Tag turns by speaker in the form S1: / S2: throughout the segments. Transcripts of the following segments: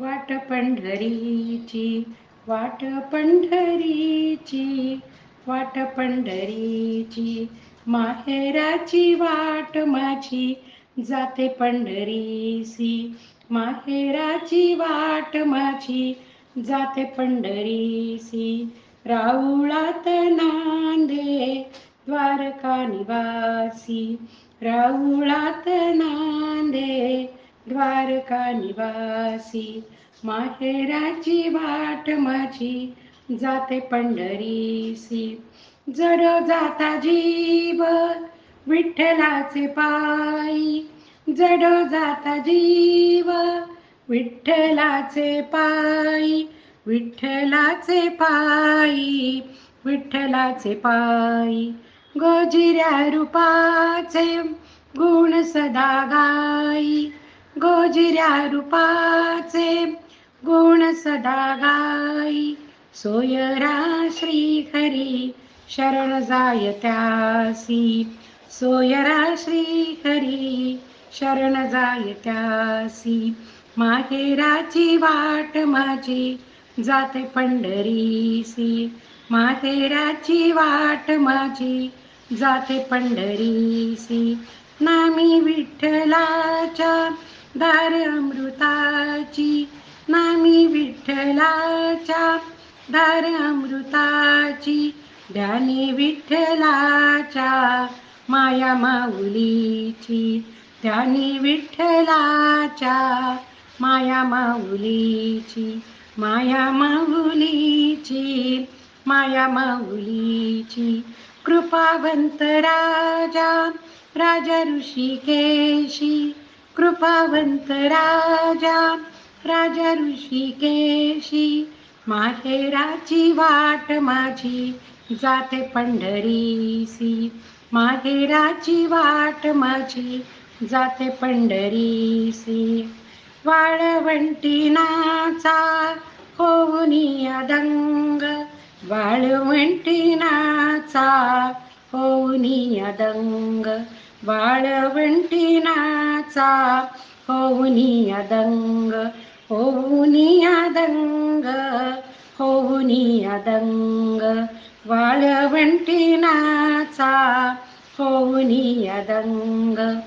S1: वाट पंढरीची वाट पंढरीची वाट पंढरीची. माहेराची वाट माझी जाते पंढरीसी माहेराची वाट माझी जाते पंढरीसी राऊळात नांदे द्वारका निवासी. राऊळात नांदे द्वारका निवासी माहेराची वाट माझी जाते पंढरीसी. जड जाता जीव विठ्ठलाचे पायी जड जाता जीव विठ्ठलाचे पायी विठ्ठलाचे पायी विठ्ठलाचे पायी. गोजिऱ्या रूपाचे गुण सदा गाई गोजिऱ्या रूपाचे गुण सदा गाई. सोयरा श्री हरी शरण जाय त्यासी. सोयरा श्री हरी शरण जाय त्यासी. माहेराची वाट माझी जाते पंढरीसी. माहेराची वाट माझी जाते पंढरीसी. नामी विठ्ठलाच्या दार अमृताची नामी विठ्ठलाच्या. दार अमृताची ध्यानी विठ्ठलाच्या. माया माऊलीची ध्यानी विठ्ठलाच्या. माया माऊलीची माया माऊलीची माया माऊलीची. कृपावंत राजा राजा ऋषिकेशी. कृपावंत राजा राजा ऋषिकेशी माहेराची वाट माझी जाते पंढरीसी. माहेराची वाट माझी जाते पंढरीसी. वाळवंटी नाचा होऊनी अदंग वाळवंटी नाचा होऊनी अदंग वाळवंटी नाचा अदंग होऊनी अदंग दंग अदंग दंग. वाळवंटी अदंग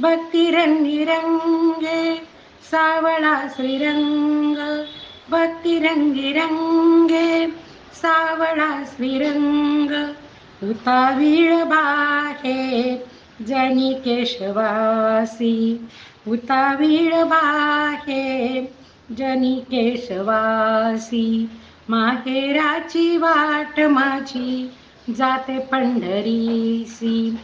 S1: भक्तिरंगिरंगे सावळा श्रीरंग. भक्तिरंगिरंगे सावळा श्रीरंग. तुता बा जनी केशवासी उतावीळ बाहे जनी केशवासी माहेराची वाट माझी जाते पंढरीसी.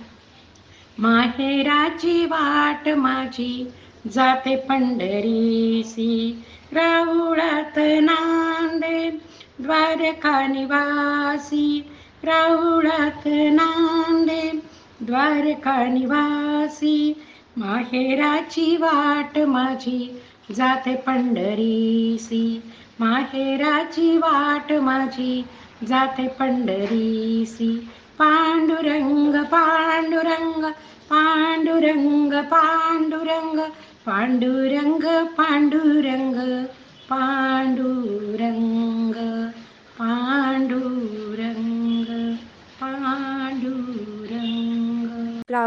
S1: माहेराची वाट माझी जाते पंढरीसी. राहुळात नांदे द्वारका निवासी राहुळात नांदे द्वारका निवासी माहेराची वाट माझी जाते पंढरीसी. माहेराची वाट माझी जाते पंढरीसी. पांडुरंग पांडुरंग पांडुरंग पांडुरंग पांडुरंग पांडुरंग पांडुरंग पांडुरंग.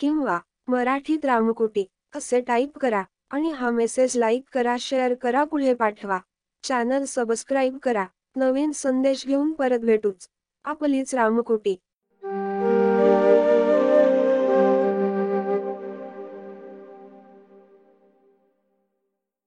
S2: किंवा मराठीत रामकोटी असे टाईप करा आणि हा मेसेज लाईक करा शेअर करा पुढे पाठवा. चॅनल सबस्क्राईब करा. नवीन संदेश घेऊन परत भेटूच. आपलीच रामकोटी.